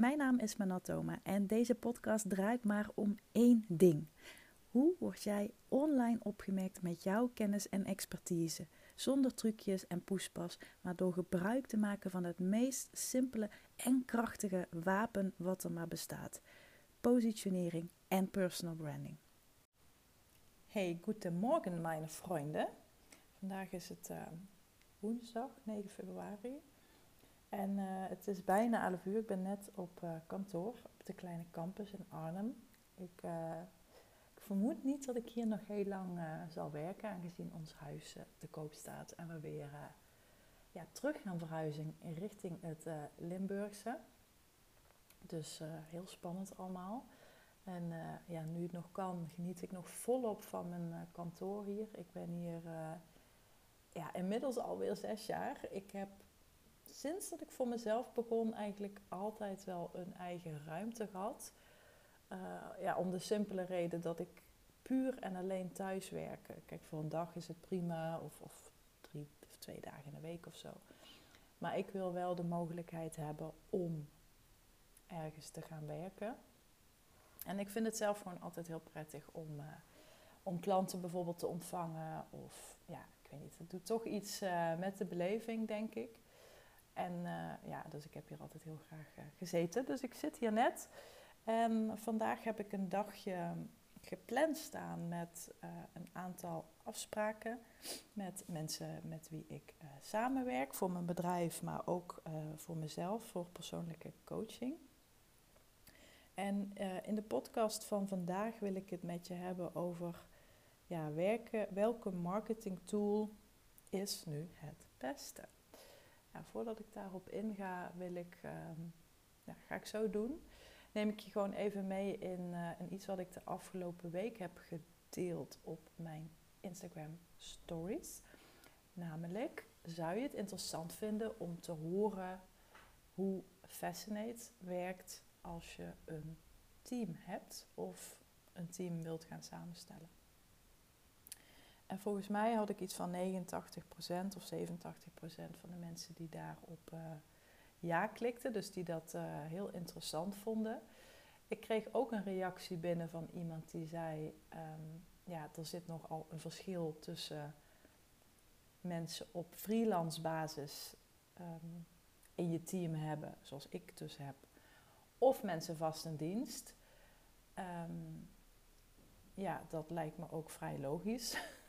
Mijn naam is Manatoma en deze podcast draait maar om één ding. Hoe word jij online opgemerkt met jouw kennis en expertise? Zonder trucjes en poespas, maar door gebruik te maken van het meest simpele en krachtige wapen wat er maar bestaat: positionering en personal branding. Hey, goedemorgen, mijn vrienden. Vandaag is het uh, woensdag 9 februari. En uh, het is bijna 11 uur. Ik ben net op uh, kantoor op de kleine campus in Arnhem. Ik, uh, ik, vermoed niet dat ik hier nog heel lang zal werken, aangezien ons huis te koop staat en we weer ja, terug gaan verhuizen in richting het Limburgse. Dus heel spannend allemaal. En ja, nu het nog kan, geniet ik nog volop van mijn kantoor hier. Ik ben hier ja, inmiddels alweer zes jaar. Ik heb sinds dat ik voor mezelf begon eigenlijk altijd wel een eigen ruimte gehad. Uh, ja, om de simpele reden dat ik puur en alleen thuis werk. Kijk, voor een dag is het prima, of, of drie of twee dagen in de week of zo. Maar ik wil wel de mogelijkheid hebben om ergens te gaan werken. En ik vind het zelf gewoon altijd heel prettig om, uh, om klanten bijvoorbeeld te ontvangen. Of ja, ik weet niet, het doet toch iets uh, met de beleving, denk ik. En uh, ja, dus ik heb hier altijd heel graag uh, gezeten. Dus ik zit hier net. En vandaag heb ik een dagje gepland staan met uh, een aantal afspraken met mensen met wie ik samenwerk voor mijn bedrijf, maar ook voor mezelf, voor persoonlijke coaching. En in de podcast van vandaag wil ik het met je hebben over ja, werken, welke marketing tool is nu het beste? Voordat ik daarop inga, wil ik, ehm, ga ik zo doen. Neem ik je gewoon even mee in, uh, in iets wat ik de afgelopen week heb gedeeld op mijn Instagram stories. Namelijk, zou je het interessant vinden om te horen hoe Fascinate werkt als je een team hebt of een team wilt gaan samenstellen? En volgens mij had ik iets van 89% of 87% van de mensen die daarop uh, ja klikten. Dus die dat uh, heel interessant vonden. Ik kreeg ook een reactie binnen van iemand die zei: um, Ja, er zit nogal een verschil tussen mensen op freelance basis um, in je team hebben, zoals ik dus heb, of mensen vast in dienst. Um, ja, dat lijkt me ook vrij logisch.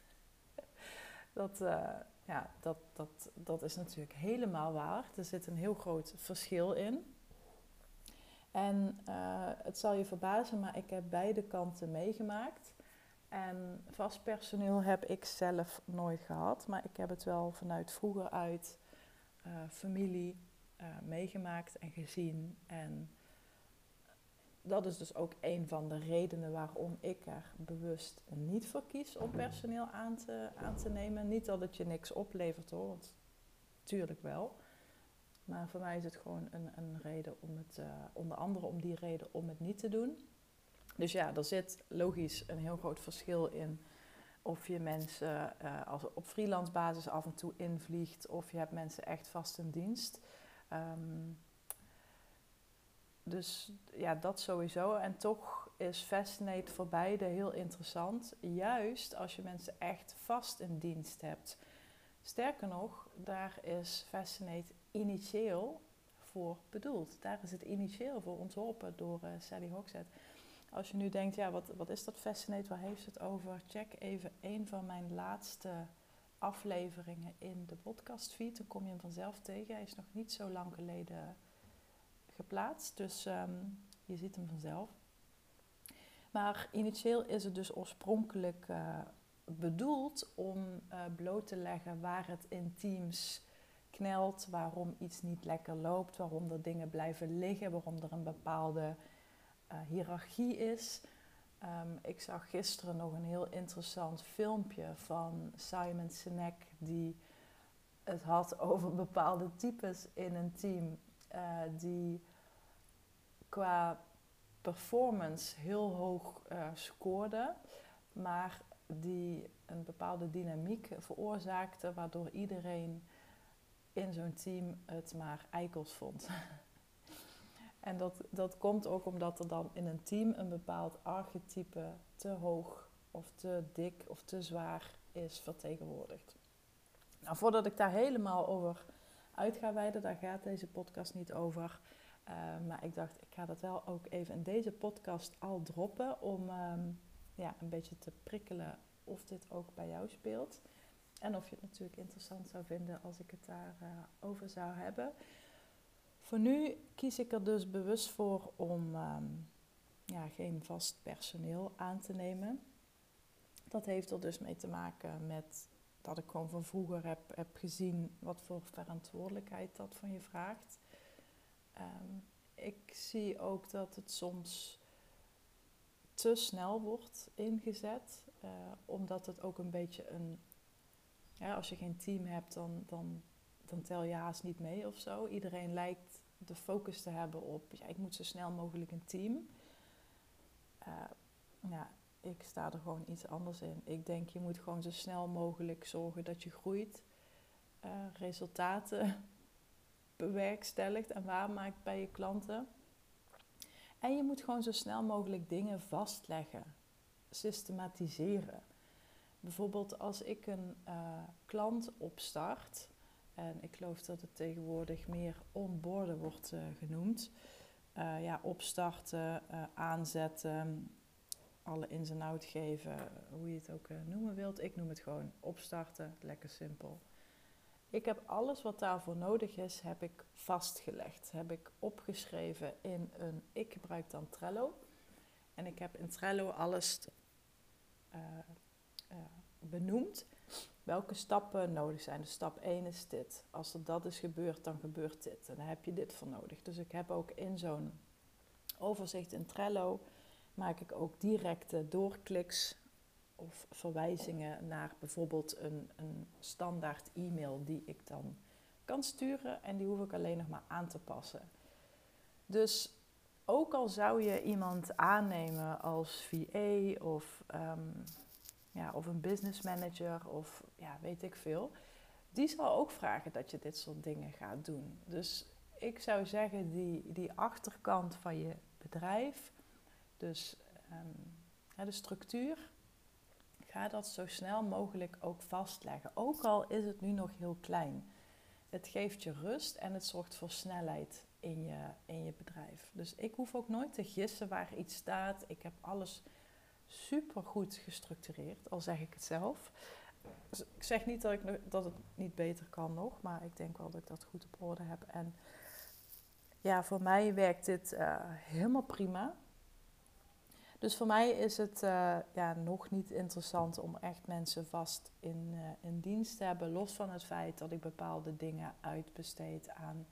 Dat, uh, ja, dat, dat, dat is natuurlijk helemaal waar. Er zit een heel groot verschil in. En uh, het zal je verbazen, maar ik heb beide kanten meegemaakt. En vast personeel heb ik zelf nooit gehad, maar ik heb het wel vanuit vroeger uit uh, familie meegemaakt en gezien. En dat is dus ook een van de redenen waarom ik er bewust niet voor kies om personeel aan te, aan te nemen. Niet dat het je niks oplevert hoor, want natuurlijk wel. Maar voor mij is het gewoon een, een reden om het, uh, onder andere om die reden om het niet te doen. Dus ja, er zit logisch een heel groot verschil in of je mensen uh, als op freelance basis af en toe invliegt of je hebt mensen echt vast in dienst. Um, dus ja, dat sowieso. En toch is Fascinate voor beide heel interessant. Juist als je mensen echt vast in dienst hebt. Sterker nog, daar is Fascinate initieel voor bedoeld. Daar is het initieel voor ontworpen door uh, Sally Hogshead. Als je nu denkt, ja, wat, wat is dat Fascinate? Waar heeft het over? Check even een van mijn laatste afleveringen in de podcastfeed. Dan kom je hem vanzelf tegen. Hij is nog niet zo lang geleden geplaatst. Dus um, je ziet hem vanzelf. Maar initieel is het dus oorspronkelijk uh, bedoeld om uh, bloot te leggen waar het in teams knelt, waarom iets niet lekker loopt, waarom er dingen blijven liggen, waarom er een bepaalde uh, hiërarchie is. Um, ik zag gisteren nog een heel interessant filmpje van Simon Sinek die het had over bepaalde types in een team die qua performance heel hoog uh, scoorde, maar die een bepaalde dynamiek veroorzaakte, waardoor iedereen in zo'n team het maar eikels vond. En dat, dat komt ook omdat er dan in een team een bepaald archetype te hoog of te dik of te zwaar is vertegenwoordigd. Nou, voordat ik daar helemaal over uit ga wijden, daar gaat deze podcast niet over. Uh, maar ik dacht, ik ga dat wel ook even in deze podcast al droppen om um, ja, een beetje te prikkelen of dit ook bij jou speelt. En of je het natuurlijk interessant zou vinden als ik het daarover uh, over zou hebben. Voor nu kies ik er dus bewust voor om um, ja, geen vast personeel aan te nemen. Dat heeft er dus mee te maken met dat ik gewoon van vroeger heb, heb gezien wat voor verantwoordelijkheid dat van je vraagt. Um, ik zie ook dat het soms te snel wordt ingezet, uh, omdat het ook een beetje een. Ja, als je geen team hebt, dan, dan, dan tel je haast niet mee of zo. Iedereen lijkt de focus te hebben op, ja, ik moet zo snel mogelijk een team. Uh, ja, ik sta er gewoon iets anders in. Ik denk, je moet gewoon zo snel mogelijk zorgen dat je groeit, uh, resultaten bewerkstelligt en waarmaakt bij je klanten. En je moet gewoon zo snel mogelijk dingen vastleggen, systematiseren. Bijvoorbeeld als ik een uh, klant opstart, en ik geloof dat het tegenwoordig meer onboarden wordt uh, genoemd. Uh, ja, opstarten, aanzetten, alle ins en outs geven, hoe je het ook noemen wilt. Ik noem het gewoon opstarten, lekker simpel. Ik heb alles wat daarvoor nodig is, heb ik vastgelegd. Heb ik opgeschreven in een, ik gebruik dan Trello. En ik heb in Trello alles uh, uh, benoemd. Welke stappen nodig zijn. Dus stap 1 is dit. Als er dat is gebeurd, dan gebeurt dit. En dan heb je dit voor nodig. Dus ik heb ook in zo'n overzicht in Trello, maak ik ook directe doorkliks of verwijzingen naar bijvoorbeeld een, een standaard e-mail die ik dan kan sturen en die hoef ik alleen nog maar aan te passen. Dus ook al zou je iemand aannemen als VA of, um, ja, of een business manager of ja, weet ik veel, die zal ook vragen dat je dit soort dingen gaat doen. Dus ik zou zeggen, die, die achterkant van je bedrijf, dus ja, de structuur, ga dat zo snel mogelijk ook vastleggen. Ook al is het nu nog heel klein. Het geeft je rust en het zorgt voor snelheid in je, in je bedrijf. Dus ik hoef ook nooit te gissen waar iets staat. Ik heb alles super goed gestructureerd, al zeg ik het zelf. Dus ik zeg niet dat, ik, dat het niet beter kan nog, maar ik denk wel dat ik dat goed op orde heb. En ja, voor mij werkt dit uh, helemaal prima. Dus voor mij is het uh, ja, nog niet interessant om echt mensen vast in, uh, in dienst te hebben. Los van het feit dat ik bepaalde dingen uitbesteed aan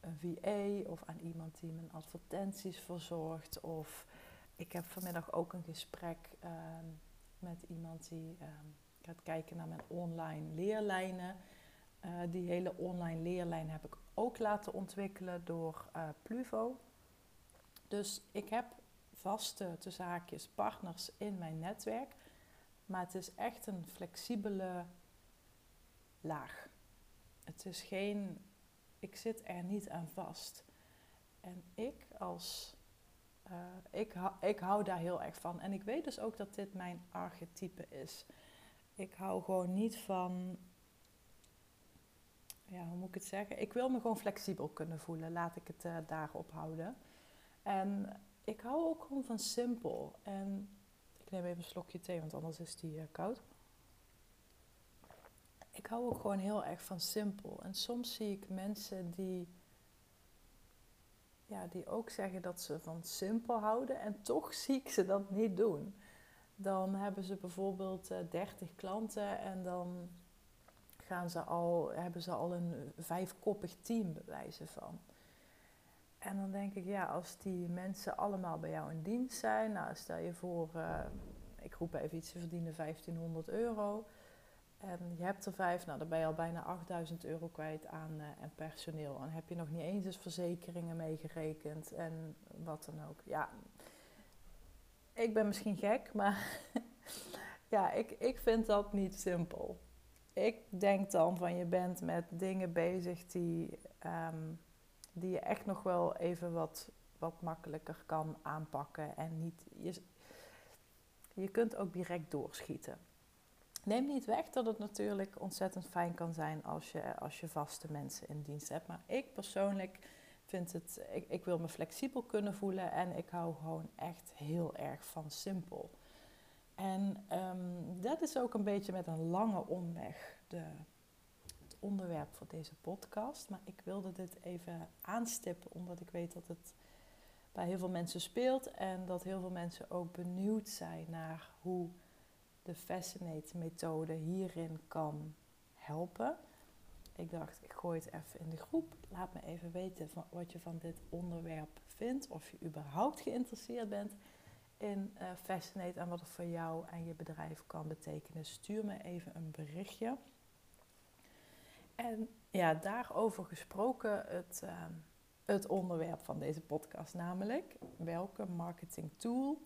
een VA of aan iemand die mijn advertenties verzorgt. Of ik heb vanmiddag ook een gesprek uh, met iemand die ehm, gaat kijken naar mijn online leerlijnen. Eh, die hele online leerlijn heb ik ook laten ontwikkelen door Pluvo. Dus ik heb vaste te zaakjes partners in mijn netwerk. Maar het is echt een flexibele laag. Het is geen, ik zit er niet aan vast. En ik als, uh, ik, ik hou daar heel erg van. En ik weet dus ook dat dit mijn archetype is. Ik hou gewoon niet van, ja, hoe moet ik het zeggen? Ik wil me gewoon flexibel kunnen voelen. Laat ik het uh, daarop houden. En ik hou ook gewoon van simpel. En ik neem even een slokje thee, want anders is die uh, koud. Ik hou ook gewoon heel erg van simpel. En soms zie ik mensen die, ja, die ook zeggen dat ze van simpel houden. En toch zie ik ze dat niet doen. Dan hebben ze bijvoorbeeld uh, eh, 30 klanten en dan gaan ze al, hebben ze al een vijfkoppig team bewijzen van. En dan denk ik, ja, als die mensen allemaal bij jou in dienst zijn, nou stel je voor, uh, ik roep even iets, ze verdienen 1500 euro. En je hebt er vijf, nou dan ben je al bijna 8000 euro kwijt aan en personeel. En heb je nog niet eens eens verzekeringen meegerekend en wat dan ook. Ja, ik ben misschien gek, maar ja, ik, ik vind dat niet simpel. Ik denk dan van je bent met dingen bezig die um, die je echt nog wel even wat, wat makkelijker kan aanpakken. En niet, je, je kunt ook direct doorschieten. Neem niet weg dat het natuurlijk ontzettend fijn kan zijn als je, als je vaste mensen in dienst hebt. Maar ik persoonlijk vind het, ik, ik wil me flexibel kunnen voelen en ik hou gewoon echt heel erg van simpel. En ehm, dat is ook een beetje met een lange omweg de, onderwerp voor deze podcast. Maar ik wilde dit even aanstippen, omdat ik weet dat het bij heel veel mensen speelt en dat heel veel mensen ook benieuwd zijn naar hoe de Fascinate-methode hierin kan helpen. Ik dacht, ik gooi het even in de groep. Laat me even weten van wat je van dit onderwerp vindt. Of je überhaupt geïnteresseerd bent in uh, Fascinate en wat het voor jou en je bedrijf kan betekenen. Stuur me even een berichtje. En ja, daarover gesproken, het, uh, het onderwerp van deze podcast, namelijk welke marketing tool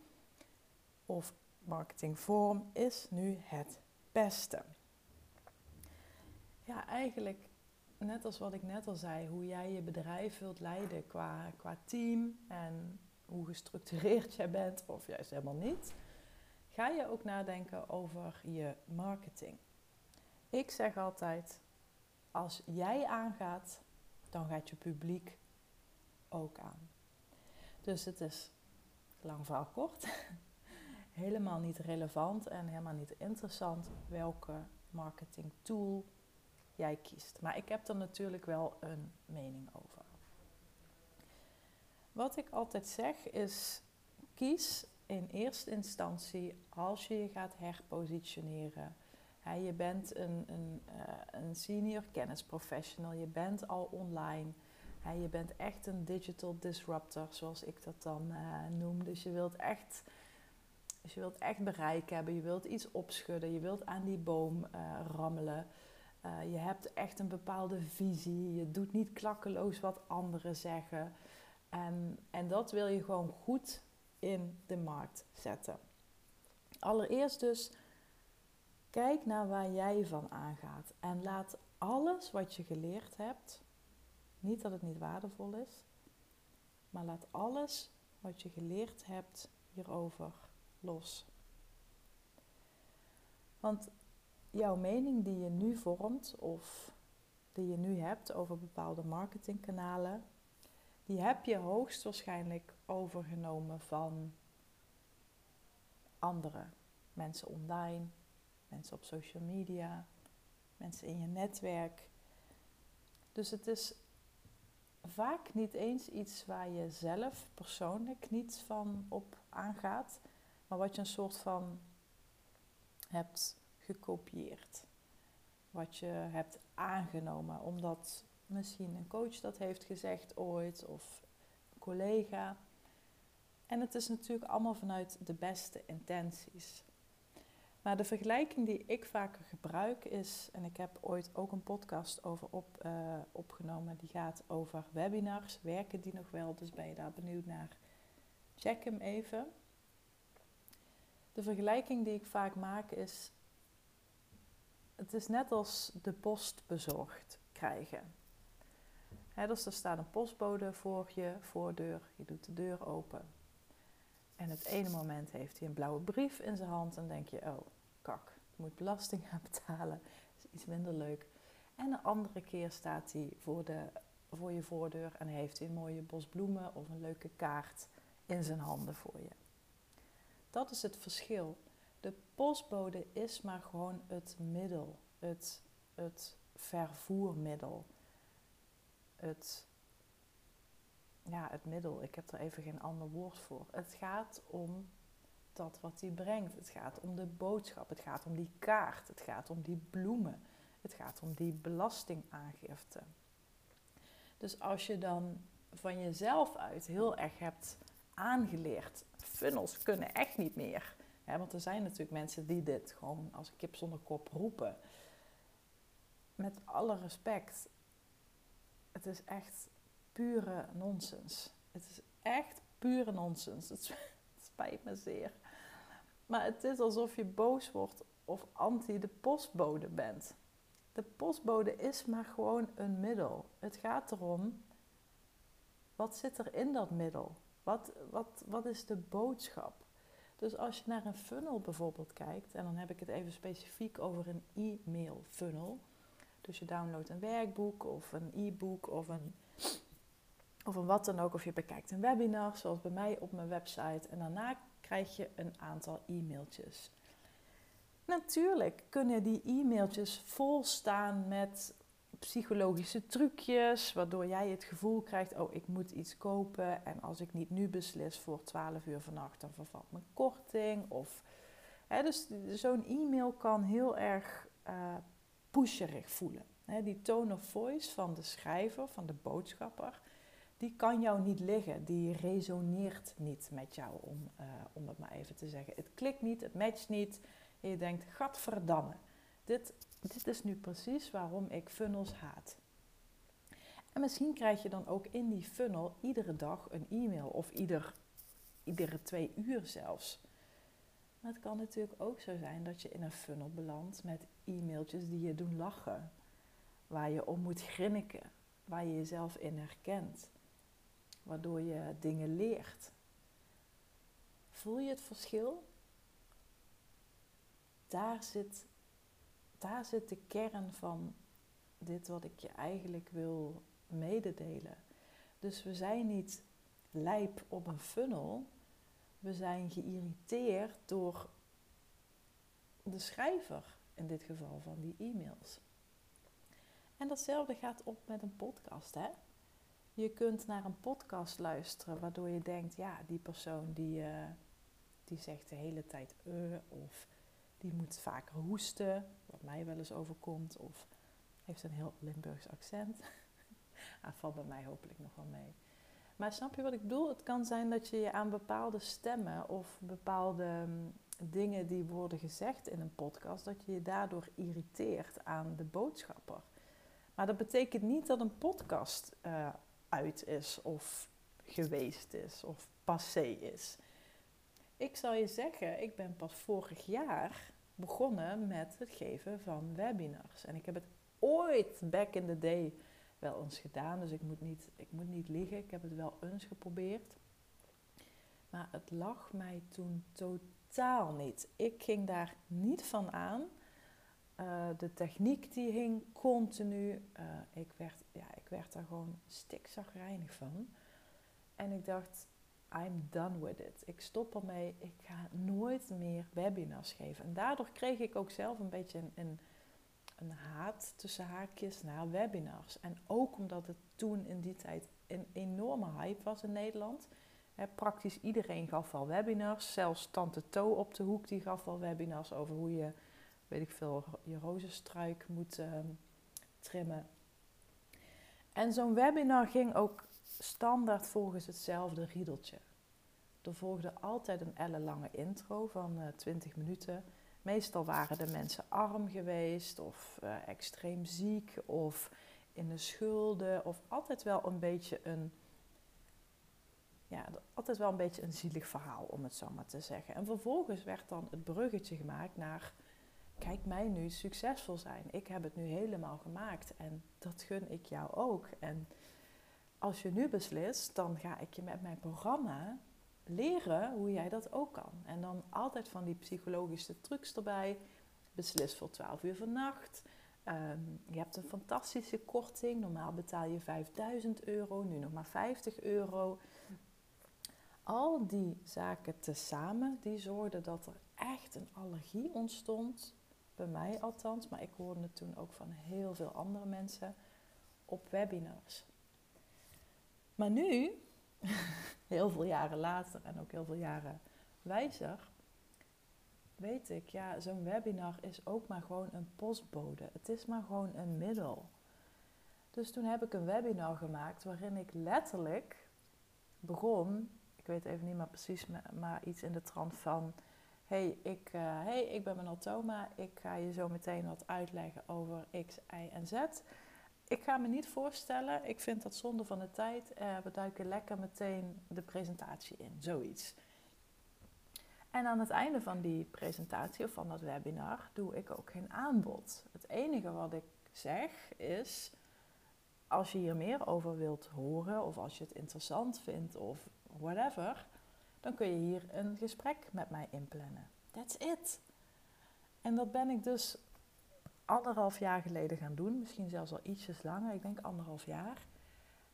of marketingvorm is nu het beste? Ja, eigenlijk net als wat ik net al zei, hoe jij je bedrijf wilt leiden qua, qua team en hoe gestructureerd jij bent of juist helemaal niet, ga je ook nadenken over je marketing. Ik zeg altijd, als jij aangaat, dan gaat je publiek ook aan. Dus het is lang verhaal kort, helemaal niet relevant en helemaal niet interessant welke marketing tool jij kiest. Maar ik heb er natuurlijk wel een mening over. Wat ik altijd zeg is: kies in eerste instantie als je je gaat herpositioneren. Je bent een, een, uh, een senior kennisprofessional, je bent al online. je bent echt een digital disruptor, zoals ik dat dan uh, noem. Dus je wilt echt dus je wilt echt bereik hebben, je wilt iets opschudden, je wilt aan die boom uh, rammelen. Je hebt echt een bepaalde visie, je doet niet klakkeloos wat anderen zeggen. En, en dat wil je gewoon goed in de markt zetten. Allereerst dus, kijk naar waar jij van aangaat. En laat alles wat je geleerd hebt, niet dat het niet waardevol is, maar laat alles wat je geleerd hebt hierover los. Want jouw mening die je nu vormt of die je nu hebt over bepaalde marketingkanalen, die heb je hoogstwaarschijnlijk overgenomen van andere mensen online, mensen op social media, mensen in je netwerk. Dus het is vaak niet eens iets waar je zelf persoonlijk niets van op aangaat, maar wat je een soort van hebt gekopieerd. Wat je hebt aangenomen, omdat misschien een coach dat heeft gezegd ooit of een collega. En het is natuurlijk allemaal vanuit de beste intenties. Maar de vergelijking die ik vaker gebruik is, en ik heb ooit ook een podcast over op, uh, opgenomen, die gaat over webinars. Werken die nog wel? Dus ben je daar benieuwd naar? Check hem even. De vergelijking die ik vaak maak is, het is net als de post bezorgd krijgen. dus er staat een postbode voor je voordeur, je doet de deur open. En het ene moment heeft hij een blauwe brief in zijn hand en denk je, oh kak, moet belasting gaan betalen, is iets minder leuk. En een andere keer staat hij voor, de, voor je voordeur en heeft hij een mooie bos bloemen of een leuke kaart in zijn handen voor je. Dat is het verschil. De postbode is maar gewoon het middel, het, het vervoermiddel. Het, ja, het middel, ik heb er even geen ander woord voor. Het gaat om dat wat hij brengt. Het gaat om de boodschap, het gaat om die kaart, het gaat om die bloemen, het gaat om die belastingaangifte. Dus als je dan van jezelf uit heel erg hebt aangeleerd. Funnels kunnen echt niet meer. want er zijn natuurlijk mensen die dit gewoon als kip zonder kop roepen. Met alle respect, het is echt pure nonsens. Het is echt pure nonsens. Het spijt me zeer. Maar het is alsof je boos wordt of anti de postbode bent. De postbode is maar gewoon een middel. Het gaat erom Wat zit er in dat middel? Wat, wat, wat is de boodschap? Dus als je naar een funnel bijvoorbeeld kijkt, en dan heb ik het even specifiek over een e-mail funnel. Dus je downloadt een werkboek of een e-book of een, of een wat dan ook. Of je bekijkt een webinar, zoals bij mij op mijn website. En daarna krijg je een aantal e-mailtjes. Natuurlijk kunnen die e-mailtjes vol staan met psychologische trucjes, waardoor jij het gevoel krijgt: oh, ik moet iets kopen en als ik niet nu beslis voor 12 uur vannacht, dan vervalt mijn korting. Of, hè, dus zo'n e-mail kan heel erg uh, pusherig voelen. Hè, die tone of voice van de schrijver, van de boodschapper, die kan jou niet liggen. Die resoneert niet met jou, om, uh, om het maar even te zeggen. Het klikt niet, het matcht niet. En je denkt, gadverdamme, dit, dit is nu precies waarom ik funnels haat. En misschien krijg je dan ook in die funnel iedere dag een e-mail of ieder, iedere twee uur zelfs. Maar het kan natuurlijk ook zo zijn dat je in een funnel belandt met e-mailtjes die je doen lachen. Waar je om moet grinniken, waar je jezelf in herkent. Waardoor je dingen leert. Voel je het verschil? Daar zit daar zit de kern van dit wat ik je eigenlijk wil mededelen. Dus we zijn niet lijp op een funnel. We zijn geïrriteerd door de schrijver, in dit geval van die e-mails. En datzelfde gaat op met een podcast. Hè? Je kunt naar een podcast luisteren waardoor je denkt, ja, die persoon die, uh, die zegt de hele tijd uh, of die moet vaker hoesten, wat mij wel eens overkomt, of heeft een heel Limburgs accent. ah, valt bij mij hopelijk nog wel mee. Maar snap je wat ik bedoel? Het kan zijn dat je je aan bepaalde stemmen of bepaalde mm, dingen die worden gezegd in een podcast, dat je je daardoor irriteert aan de boodschapper. Maar dat betekent niet dat een podcast uh, uit is of geweest is of passé is. Ik zal je zeggen, ik ben pas vorig jaar begonnen met het geven van webinars. En ik heb het ooit back in the day wel eens gedaan. Dus ik moet niet, ik moet niet liegen. Ik heb het wel eens geprobeerd. Maar het lag mij toen totaal niet. Ik ging daar niet van aan. Uh, de techniek die hing continu. Uh, ik, werd, ja, ik werd daar gewoon stikzagrijnig van. En ik dacht, I'm done with it. Ik stop ermee. Ik ga nooit meer webinars geven. En daardoor kreeg ik ook zelf een beetje een, een, een haat tussen haakjes naar webinars. En ook omdat het toen in die tijd een enorme hype was in Nederland. praktisch iedereen gaf al webinars. Zelfs Tante To op de hoek die gaf al webinars over hoe je, weet ik veel, je rozenstruik moet ehm, trimmen. En zo'n webinar ging ook standaard volgens hetzelfde riedeltje. Er volgde altijd een ellenlange intro van uh, eh, 20 minuten. Meestal waren de mensen arm geweest of uh, extreem ziek of in de schulden of altijd wel een beetje een ja, altijd wel een beetje een zielig verhaal om het zo maar te zeggen. En vervolgens werd dan het bruggetje gemaakt naar kijk mij nu succesvol zijn. Ik heb het nu helemaal gemaakt en dat gun ik jou ook. En als je nu beslist, dan ga ik je met mijn programma leren hoe jij dat ook kan. En dan altijd van die psychologische trucs erbij. Beslis voor 12 uur vannacht. Um, je hebt een fantastische korting. Normaal betaal je 5000 euro, nu nog maar 50 euro. Al die zaken tezamen, die zorgden dat er echt een allergie ontstond. Bij mij althans, maar ik hoorde het toen ook van heel veel andere mensen op webinars. Maar nu, heel veel jaren later en ook heel veel jaren wijzer, weet ik, ja, zo'n webinar is ook maar gewoon een postbode. Het is maar gewoon een middel. Dus toen heb ik een webinar gemaakt waarin ik letterlijk begon, ik weet even niet meer precies, maar iets in de trant van: hey, ik, uh, hey, ik ben Manal Toma, ik ga je zo meteen wat uitleggen over X, Y en Z. Ik ga me niet voorstellen, ik vind dat zonde van de tijd. Uh, we duiken lekker meteen de presentatie in, zoiets. En aan het einde van die presentatie of van dat webinar doe ik ook geen aanbod. Het enige wat ik zeg is: als je hier meer over wilt horen of als je het interessant vindt of whatever, dan kun je hier een gesprek met mij inplannen. That's it. En dat ben ik dus anderhalf jaar geleden gaan doen, misschien zelfs al ietsjes langer, ik denk anderhalf jaar.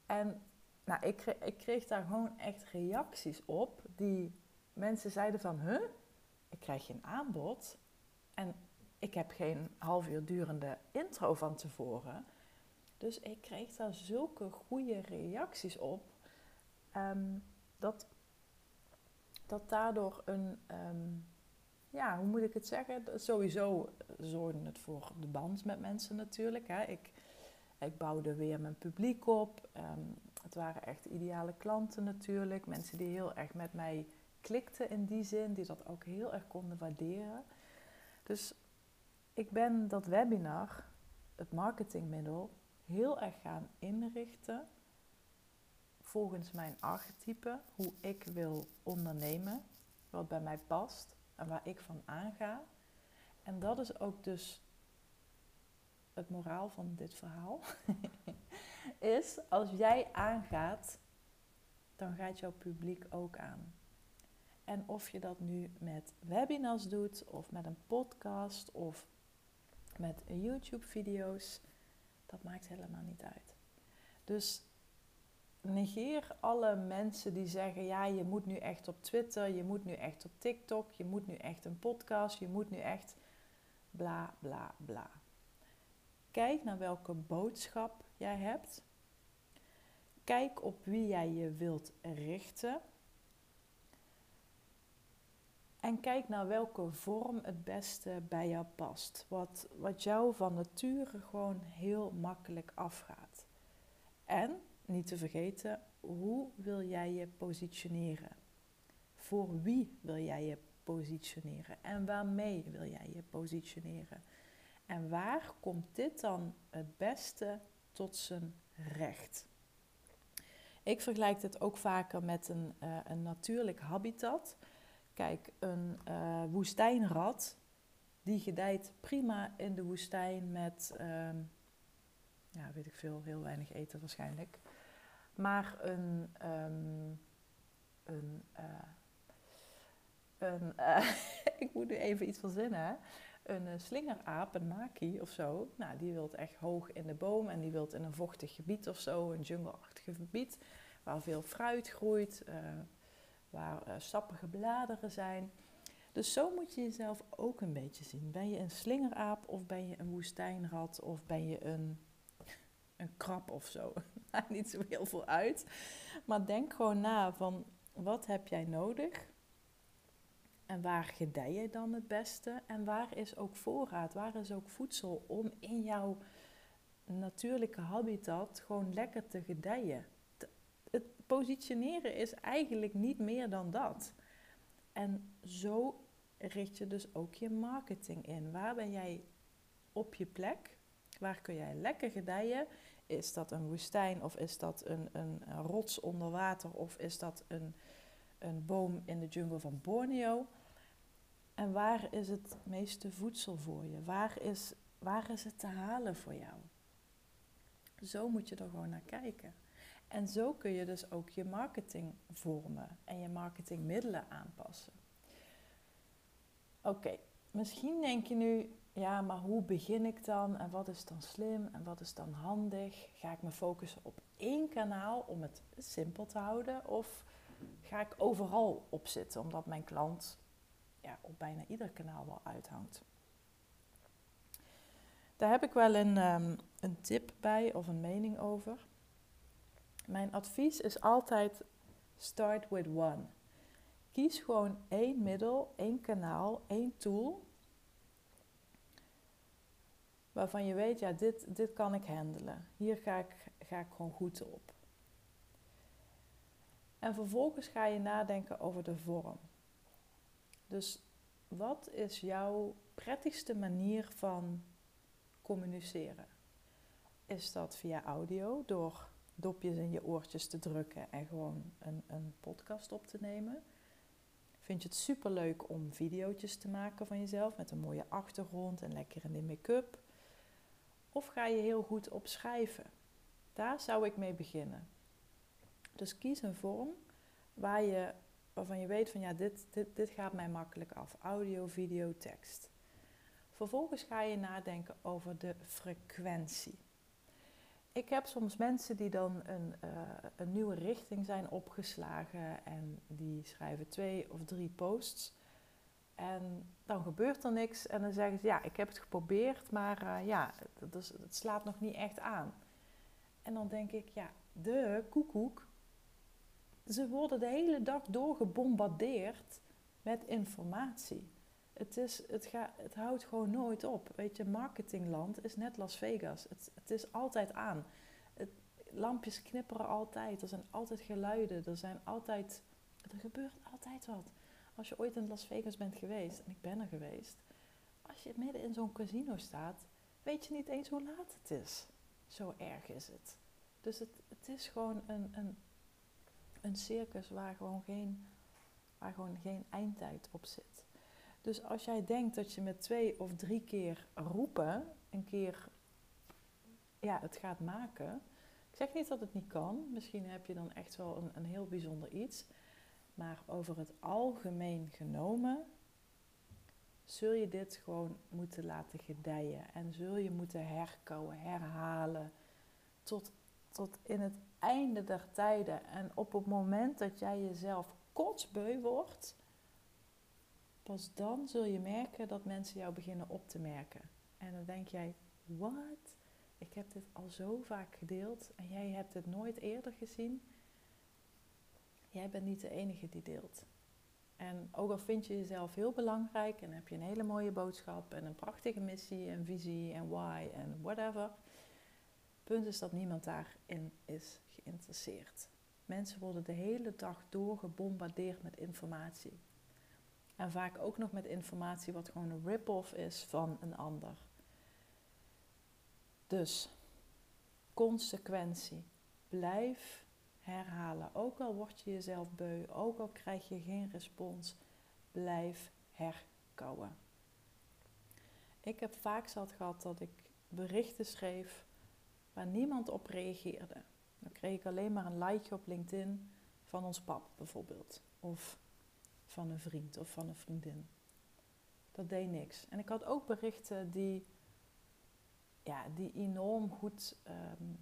En nou, ik, kreeg, ik kreeg daar gewoon echt reacties op die mensen zeiden van, huh, ik krijg geen aanbod en ik heb geen half uur durende intro van tevoren. Dus ik kreeg daar zulke goede reacties op. Ehm, dat, dat daardoor een, ehm, ja, hoe moet ik het zeggen? Sowieso zorgde het voor de band met mensen natuurlijk. Hè. Ik, ik bouwde weer mijn publiek op. Ehm, het waren echt ideale klanten natuurlijk. Mensen die heel erg met mij klikten in die zin, die dat ook heel erg konden waarderen. Dus ik ben dat webinar, het marketingmiddel, heel erg gaan inrichten volgens mijn archetype, hoe ik wil ondernemen, wat bij mij past en waar ik van aanga. En dat is ook dus het moraal van dit verhaal. is als jij aangaat, dan gaat jouw publiek ook aan. En of je dat nu met webinars doet, of met een podcast, of met YouTube-video's, dat maakt helemaal niet uit. Dus negeer alle mensen die zeggen: ja, je moet nu echt op Twitter, je moet nu echt op TikTok, je moet nu echt een podcast, je moet nu echt bla bla bla. Kijk naar welke boodschap jij hebt. Kijk op wie jij je wilt richten. En kijk naar welke vorm het beste bij jou past. Wat, wat jou van nature gewoon heel makkelijk afgaat. En, niet te vergeten, hoe wil jij je positioneren? Voor wie wil jij je positioneren? En waarmee wil jij je positioneren? En waar komt dit dan het beste tot zijn recht? Ik vergelijk dit ook vaker met een, uh, een natuurlijk habitat. Kijk, een uh, woestijnrat, die gedijt prima in de woestijn met, uh, ja, weet ik veel, heel weinig eten waarschijnlijk. Maar een, um, een, uh, een ik moet nu even iets verzinnen, een slingeraap, een maki of zo, nou, die wilt echt hoog in de boom en die wilt in een vochtig gebied of zo, een jungleachtig gebied, waar veel fruit groeit, waar sappige bladeren zijn. Dus zo moet je jezelf ook een beetje zien. Ben je een slingeraap of ben je een woestijnrat of ben je een, een krab of zo? Maakt niet zo heel veel uit. Maar denk gewoon na van wat heb jij nodig? En waar gedij je dan het beste? En waar is ook voorraad? Waar is ook voedsel om in jouw natuurlijke habitat gewoon lekker te gedijen? Het positioneren is eigenlijk niet meer dan dat. En zo richt je dus ook je marketing in. Waar ben jij op je plek? Waar kun jij lekker gedijen? Is dat een woestijn of is dat een, een, rots onder water of is dat een, een boom in de jungle van Borneo? En waar is het meeste voedsel voor je? Waar is, waar is het te halen voor jou? Zo moet je er gewoon naar kijken. En zo kun je dus ook je marketing vormen en je marketingmiddelen aanpassen. Oké, misschien denk je nu, ja, maar hoe begin ik dan en wat is dan slim en wat is dan handig? Ga ik me focussen op één kanaal om het simpel te houden of ga ik overal op zitten omdat mijn klant ja, op bijna ieder kanaal wel uithangt? Daar heb ik wel een, um, een tip bij of een mening over. Mijn advies is altijd start with one. Kies gewoon één middel, één kanaal, één tool. Waarvan je weet, ja, dit, dit kan ik handelen. Hier ga ik, ga ik gewoon goed op. En vervolgens ga je nadenken over de vorm. Dus wat is jouw prettigste manier van communiceren? Is dat via audio, door dopjes in je oortjes te drukken en gewoon een, een podcast op te nemen? Vind je het super leuk om video's te maken van jezelf met een mooie achtergrond en lekker in de make-up? Of ga je heel goed op schrijven? Daar zou ik mee beginnen. Dus kies een vorm waar je, waarvan je weet van ja, dit, dit, dit gaat mij makkelijk af. Audio, video, tekst. Vervolgens ga je nadenken over de frequentie. Ik heb soms mensen die dan een, uh, een nieuwe richting zijn opgeslagen en die schrijven twee of drie posts. En dan gebeurt er niks en dan zeggen ze ja, ik heb het geprobeerd, maar uh, ja, het, het slaat nog niet echt aan. En dan denk ik, ja, de koekoek, ze worden de hele dag door gebombardeerd met informatie. Het, is, het, ga, het houdt gewoon nooit op. Weet je, marketingland is net Las Vegas. Het, het is altijd aan. Het, lampjes knipperen altijd. Er zijn altijd geluiden. Er, zijn altijd, er gebeurt altijd wat. Als je ooit in Las Vegas bent geweest, en ik ben er geweest, als je midden in zo'n casino staat, weet je niet eens hoe laat het is. Zo erg is het. Dus het, het is gewoon een, een, een circus waar gewoon, geen, waar gewoon geen eindtijd op zit. Dus als jij denkt dat je met twee of drie keer roepen een keer ja, het gaat maken. Ik zeg niet dat het niet kan. Misschien heb je dan echt wel een, een heel bijzonder iets. Maar over het algemeen genomen zul je dit gewoon moeten laten gedijen. En zul je moeten herkouwen, herhalen. Tot, tot in het einde der tijden. En op het moment dat jij jezelf kotsbeu wordt, pas dan zul je merken dat mensen jou beginnen op te merken. En dan denk jij, wat? Ik heb dit al zo vaak gedeeld en jij hebt het nooit eerder gezien. Jij bent niet de enige die deelt. En ook al vind je jezelf heel belangrijk en heb je een hele mooie boodschap en een prachtige missie en visie en why en whatever. Punt is dat niemand daarin is geïnteresseerd. Mensen worden de hele dag door gebombardeerd met informatie. En vaak ook nog met informatie wat gewoon een rip-off is van een ander. Dus consequentie. Blijf herhalen. Ook al word je jezelf beu, ook al krijg je geen respons, blijf herkouwen. Ik heb vaak zat gehad dat ik berichten schreef waar niemand op reageerde. Dan kreeg ik alleen maar een likeje op LinkedIn van ons pap bijvoorbeeld. Of van een vriend of van een vriendin. Dat deed niks. En ik had ook berichten die, ja, die enorm goed ehm,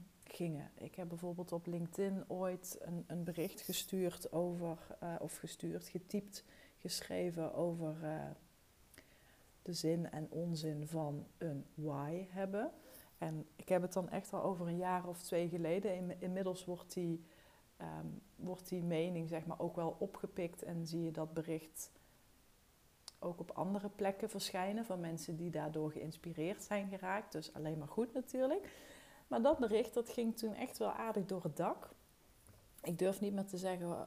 Ik heb bijvoorbeeld op LinkedIn ooit een, een bericht gestuurd over, uh, of gestuurd, getypt, geschreven over uh, de zin en onzin van een why hebben. En ik heb het dan echt al over een jaar of twee geleden. inmiddels wordt die um, wordt die mening zeg maar ook wel opgepikt en zie je dat bericht ook op andere plekken verschijnen van mensen die daardoor geïnspireerd zijn geraakt. Dus alleen maar goed natuurlijk. Maar dat bericht dat ging toen echt wel aardig door het dak. Ik durf niet meer te zeggen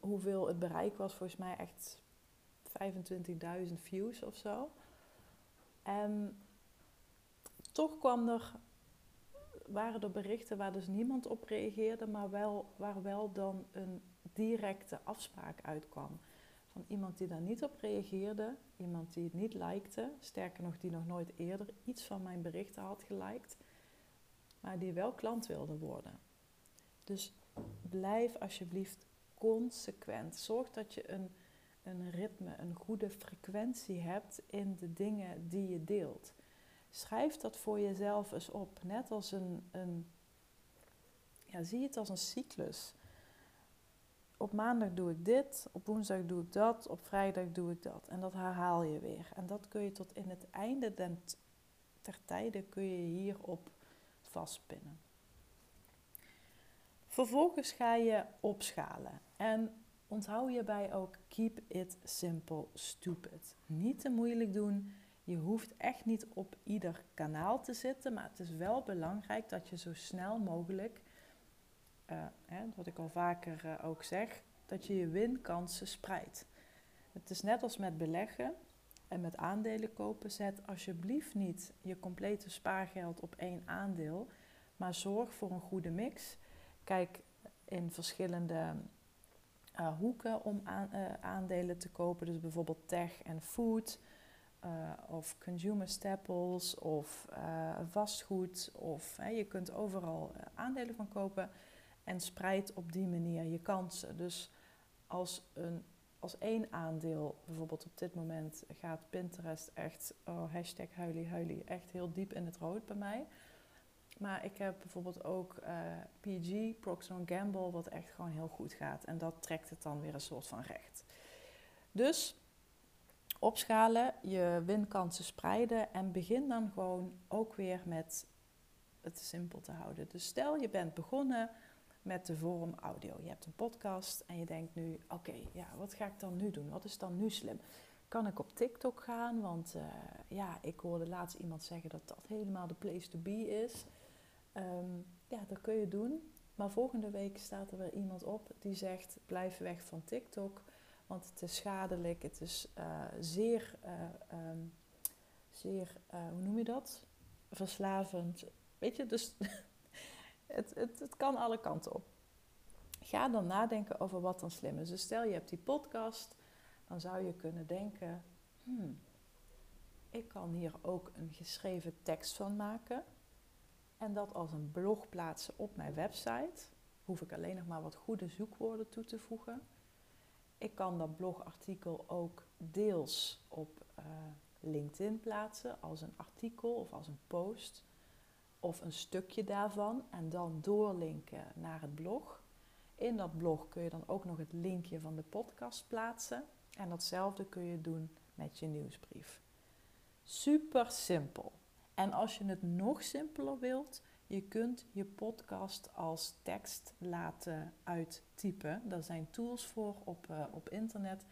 hoeveel het bereik was. Volgens mij echt 25.000 views of zo. En toch kwam er waren er berichten waar dus niemand op reageerde, maar wel, waar wel dan een directe afspraak uitkwam. Van iemand die daar niet op reageerde, iemand die het niet likte, sterker nog die nog nooit eerder iets van mijn berichten had geliked, maar die wel klant wilde worden. Dus blijf alsjeblieft consequent. Zorg dat je een, een ritme, een goede frequentie hebt in de dingen die je deelt. Schrijf dat voor jezelf eens op. Net als een, een ja, zie het als een cyclus. Op maandag doe ik dit, op woensdag doe ik dat, op vrijdag doe ik dat. En dat herhaal je weer. En dat kun je tot in het einde ter tijde kun je hierop vastpinnen. Vervolgens ga je opschalen. En onthoud hierbij ook keep it simple stupid. Niet te moeilijk doen. Je hoeft echt niet op ieder kanaal te zitten, maar het is wel belangrijk dat je zo snel mogelijk, uh, hè, wat ik al vaker uh, ook zeg, dat je je winkansen spreidt. Het is net als met beleggen en met aandelen kopen. Zet alsjeblieft niet je complete spaargeld op één aandeel, maar zorg voor een goede mix. Kijk in verschillende uh, hoeken om aan, aandelen te kopen, dus bijvoorbeeld tech en food. of consumer staples of vastgoed. Of je kunt overal aandelen van kopen en spreid op die manier je kansen. Dus als, een, als één aandeel, bijvoorbeeld op dit moment, gaat Pinterest echt, oh, hashtag huilie huilie, echt heel diep in het rood bij mij. Maar ik heb bijvoorbeeld ook uh, PG, Procter Gamble, wat echt gewoon heel goed gaat. En dat trekt het dan weer een soort van recht. Dus opschalen, je winkansen spreiden en begin dan gewoon ook weer met het simpel te houden. Dus stel je bent begonnen met de vorm audio. Je hebt een podcast en je denkt nu, oké, ja, wat ga ik dan nu doen? Wat is dan nu slim? Kan ik op TikTok gaan? Want uh, ja, ik hoorde laatst iemand zeggen dat dat helemaal de place to be is. Um, ja, dat kun je doen. Maar volgende week staat er weer iemand op die zegt: blijf weg van TikTok, want het is schadelijk. Het is uh, zeer, uh, um, zeer hoe noem je dat? Verslavend. Weet je, dus het, het, het kan alle kanten op. Ga dan nadenken over wat dan slim is. Dus stel je hebt die podcast, dan zou je kunnen denken: hmm, ik kan hier ook een geschreven tekst van maken. En dat als een blog plaatsen op mijn website. Hoef ik alleen nog maar wat goede zoekwoorden toe te voegen. Ik kan dat blogartikel ook deels op uh, LinkedIn plaatsen als een artikel of als een post of een stukje daarvan en dan doorlinken naar het blog. In dat blog kun je dan ook nog het linkje van de podcast plaatsen. En datzelfde kun je doen met je nieuwsbrief. Super simpel. En als je het nog simpeler wilt, je kunt je podcast als tekst laten uittypen. Daar zijn tools voor op, uh, op internet.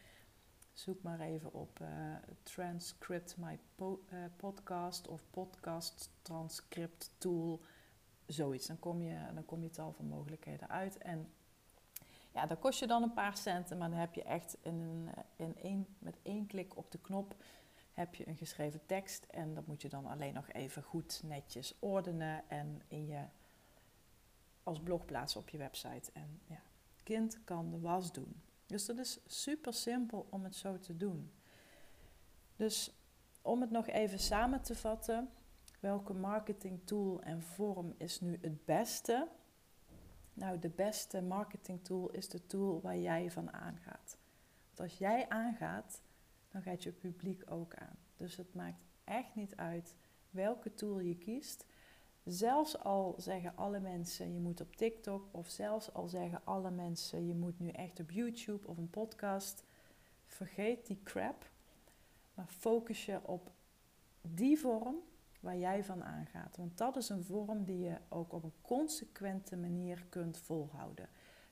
Zoek maar even op uh, Transcript My uh, Podcast of Podcast Transcript Tool. Zoiets. Dan kom je, dan kom je tal van mogelijkheden uit. En ja, dat kost je dan een paar centen, maar dan heb je echt in een, in één, met één klik op de knop heb je een geschreven tekst. En dat moet je dan alleen nog even goed netjes ordenen en in je, als blog plaatsen op je website. En ja, kind kan de was doen. Dus dat is super simpel om het zo te doen. Dus om het nog even samen te vatten, welke marketing tool en vorm is nu het beste? Nou, de beste marketing tool is de tool waar jij van aangaat. Want als jij aangaat, dan gaat je publiek ook aan. Dus het maakt echt niet uit welke tool je kiest. Zelfs al zeggen alle mensen je moet op TikTok, of zelfs al zeggen alle mensen je moet nu echt op YouTube of een podcast, vergeet die crap, maar focus je op die vorm waar jij van aangaat. Want dat is een vorm die je ook op een consequente manier kunt volhouden.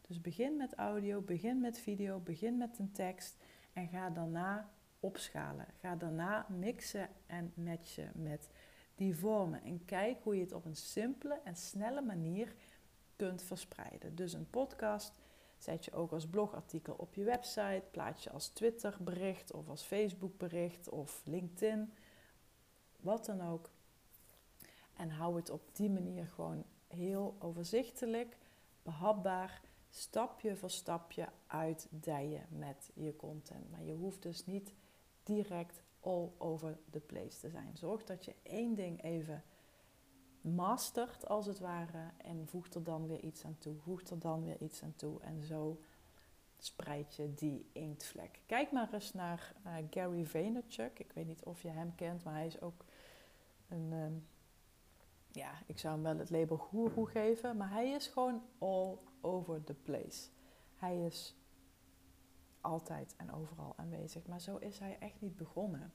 Dus begin met audio, begin met video, begin met een tekst en ga daarna opschalen. Ga daarna mixen en matchen met die vormen. En kijk hoe je het op een simpele en snelle manier kunt verspreiden. Dus een podcast zet je ook als blogartikel op je website, plaats je als Twitter bericht of als Facebook bericht of LinkedIn, wat dan ook. En hou het op die manier gewoon heel overzichtelijk, behapbaar, stapje voor stapje uitdijen met je content. Maar je hoeft dus niet direct all over the place te zijn. Zorg dat je één ding even mastert, als het ware, en voegt er dan weer iets aan toe, voegt er dan weer iets aan toe. En zo spreid je die inktvlek. Kijk maar eens naar uh, Gary Vaynerchuk. Ik weet niet of je hem kent, maar hij is ook een, ehm, ja, ik zou hem wel het label guru geven, maar hij is gewoon all over the place. Hij is altijd en overal aanwezig. Maar zo is hij echt niet begonnen.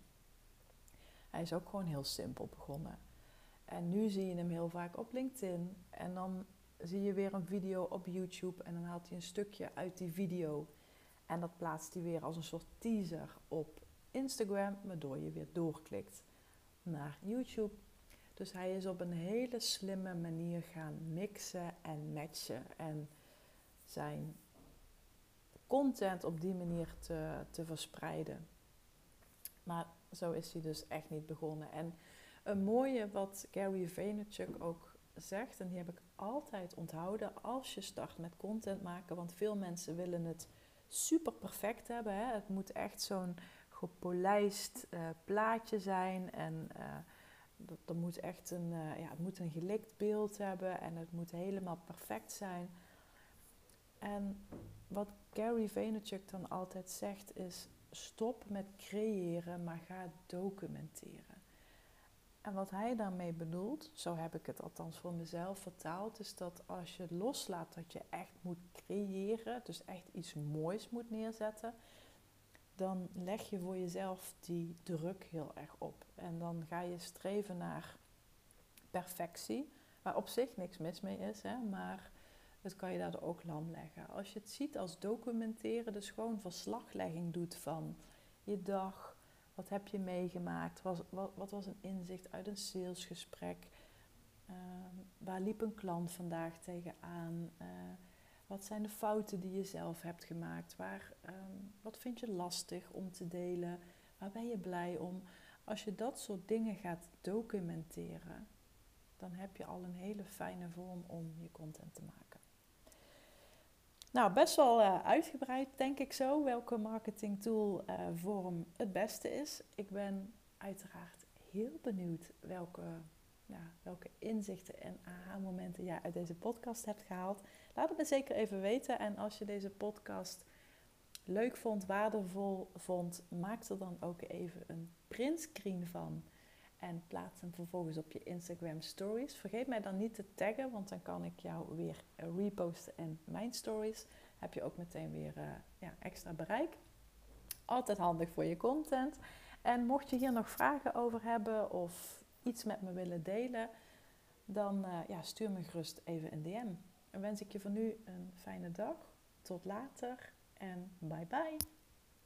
Hij is ook gewoon heel simpel begonnen. En nu zie je hem heel vaak op LinkedIn. En dan zie je weer een video op YouTube. En dan haalt hij een stukje uit die video. En dat plaatst hij weer als een soort teaser op Instagram. Waardoor je weer doorklikt naar YouTube. Dus hij is op een hele slimme manier gaan mixen en matchen. En zijn content op die manier te, te verspreiden. Maar zo is hij dus echt niet begonnen. En een mooie wat Gary Vaynerchuk ook zegt, en die heb ik altijd onthouden als je start met content maken, want veel mensen willen het super perfect hebben. Hè? Het moet echt zo'n gepolijst uh, plaatje zijn. En dat, dat, moet echt een, ja, het moet een gelikt beeld hebben en het moet helemaal perfect zijn. En wat Gary Vaynerchuk dan altijd zegt is: stop met creëren, maar ga documenteren. En wat hij daarmee bedoelt, zo heb ik het althans voor mezelf vertaald, is dat als je loslaat dat je echt moet creëren, dus echt iets moois moet neerzetten, dan leg je voor jezelf die druk heel erg op. En dan ga je streven naar perfectie, waar op zich niks mis mee is, hè, maar het kan je daardoor ook lam leggen. Als je het ziet als documenteren, dus gewoon verslaglegging doet van je dag, wat heb je meegemaakt, wat, wat, was een inzicht uit een salesgesprek, uh, waar liep een klant vandaag tegenaan, uh, wat zijn de fouten die je zelf hebt gemaakt, waar, um, wat vind je lastig om te delen, waar ben je blij om. Als je dat soort dingen gaat documenteren, dan heb je al een hele fijne vorm om je content te maken. Nou, best wel uh, uitgebreid denk ik zo welke marketing tool uh, vorm het beste is. Ik ben uiteraard heel benieuwd welke, welke inzichten en aha-momenten jij uit deze podcast hebt gehaald. Laat het me zeker even weten. En als je deze podcast leuk vond, waardevol vond, maak er dan ook even een printscreen van. En plaats hem vervolgens op je Instagram stories. Vergeet mij dan niet te taggen, want dan kan ik jou weer reposten in mijn stories. Heb je ook meteen weer uh, ja, extra bereik. Altijd handig voor je content. En mocht je hier nog vragen over hebben of iets met me willen delen, dan uh, ja, stuur me gerust even een DM. En wens ik je voor nu een fijne dag. Tot later en bye bye.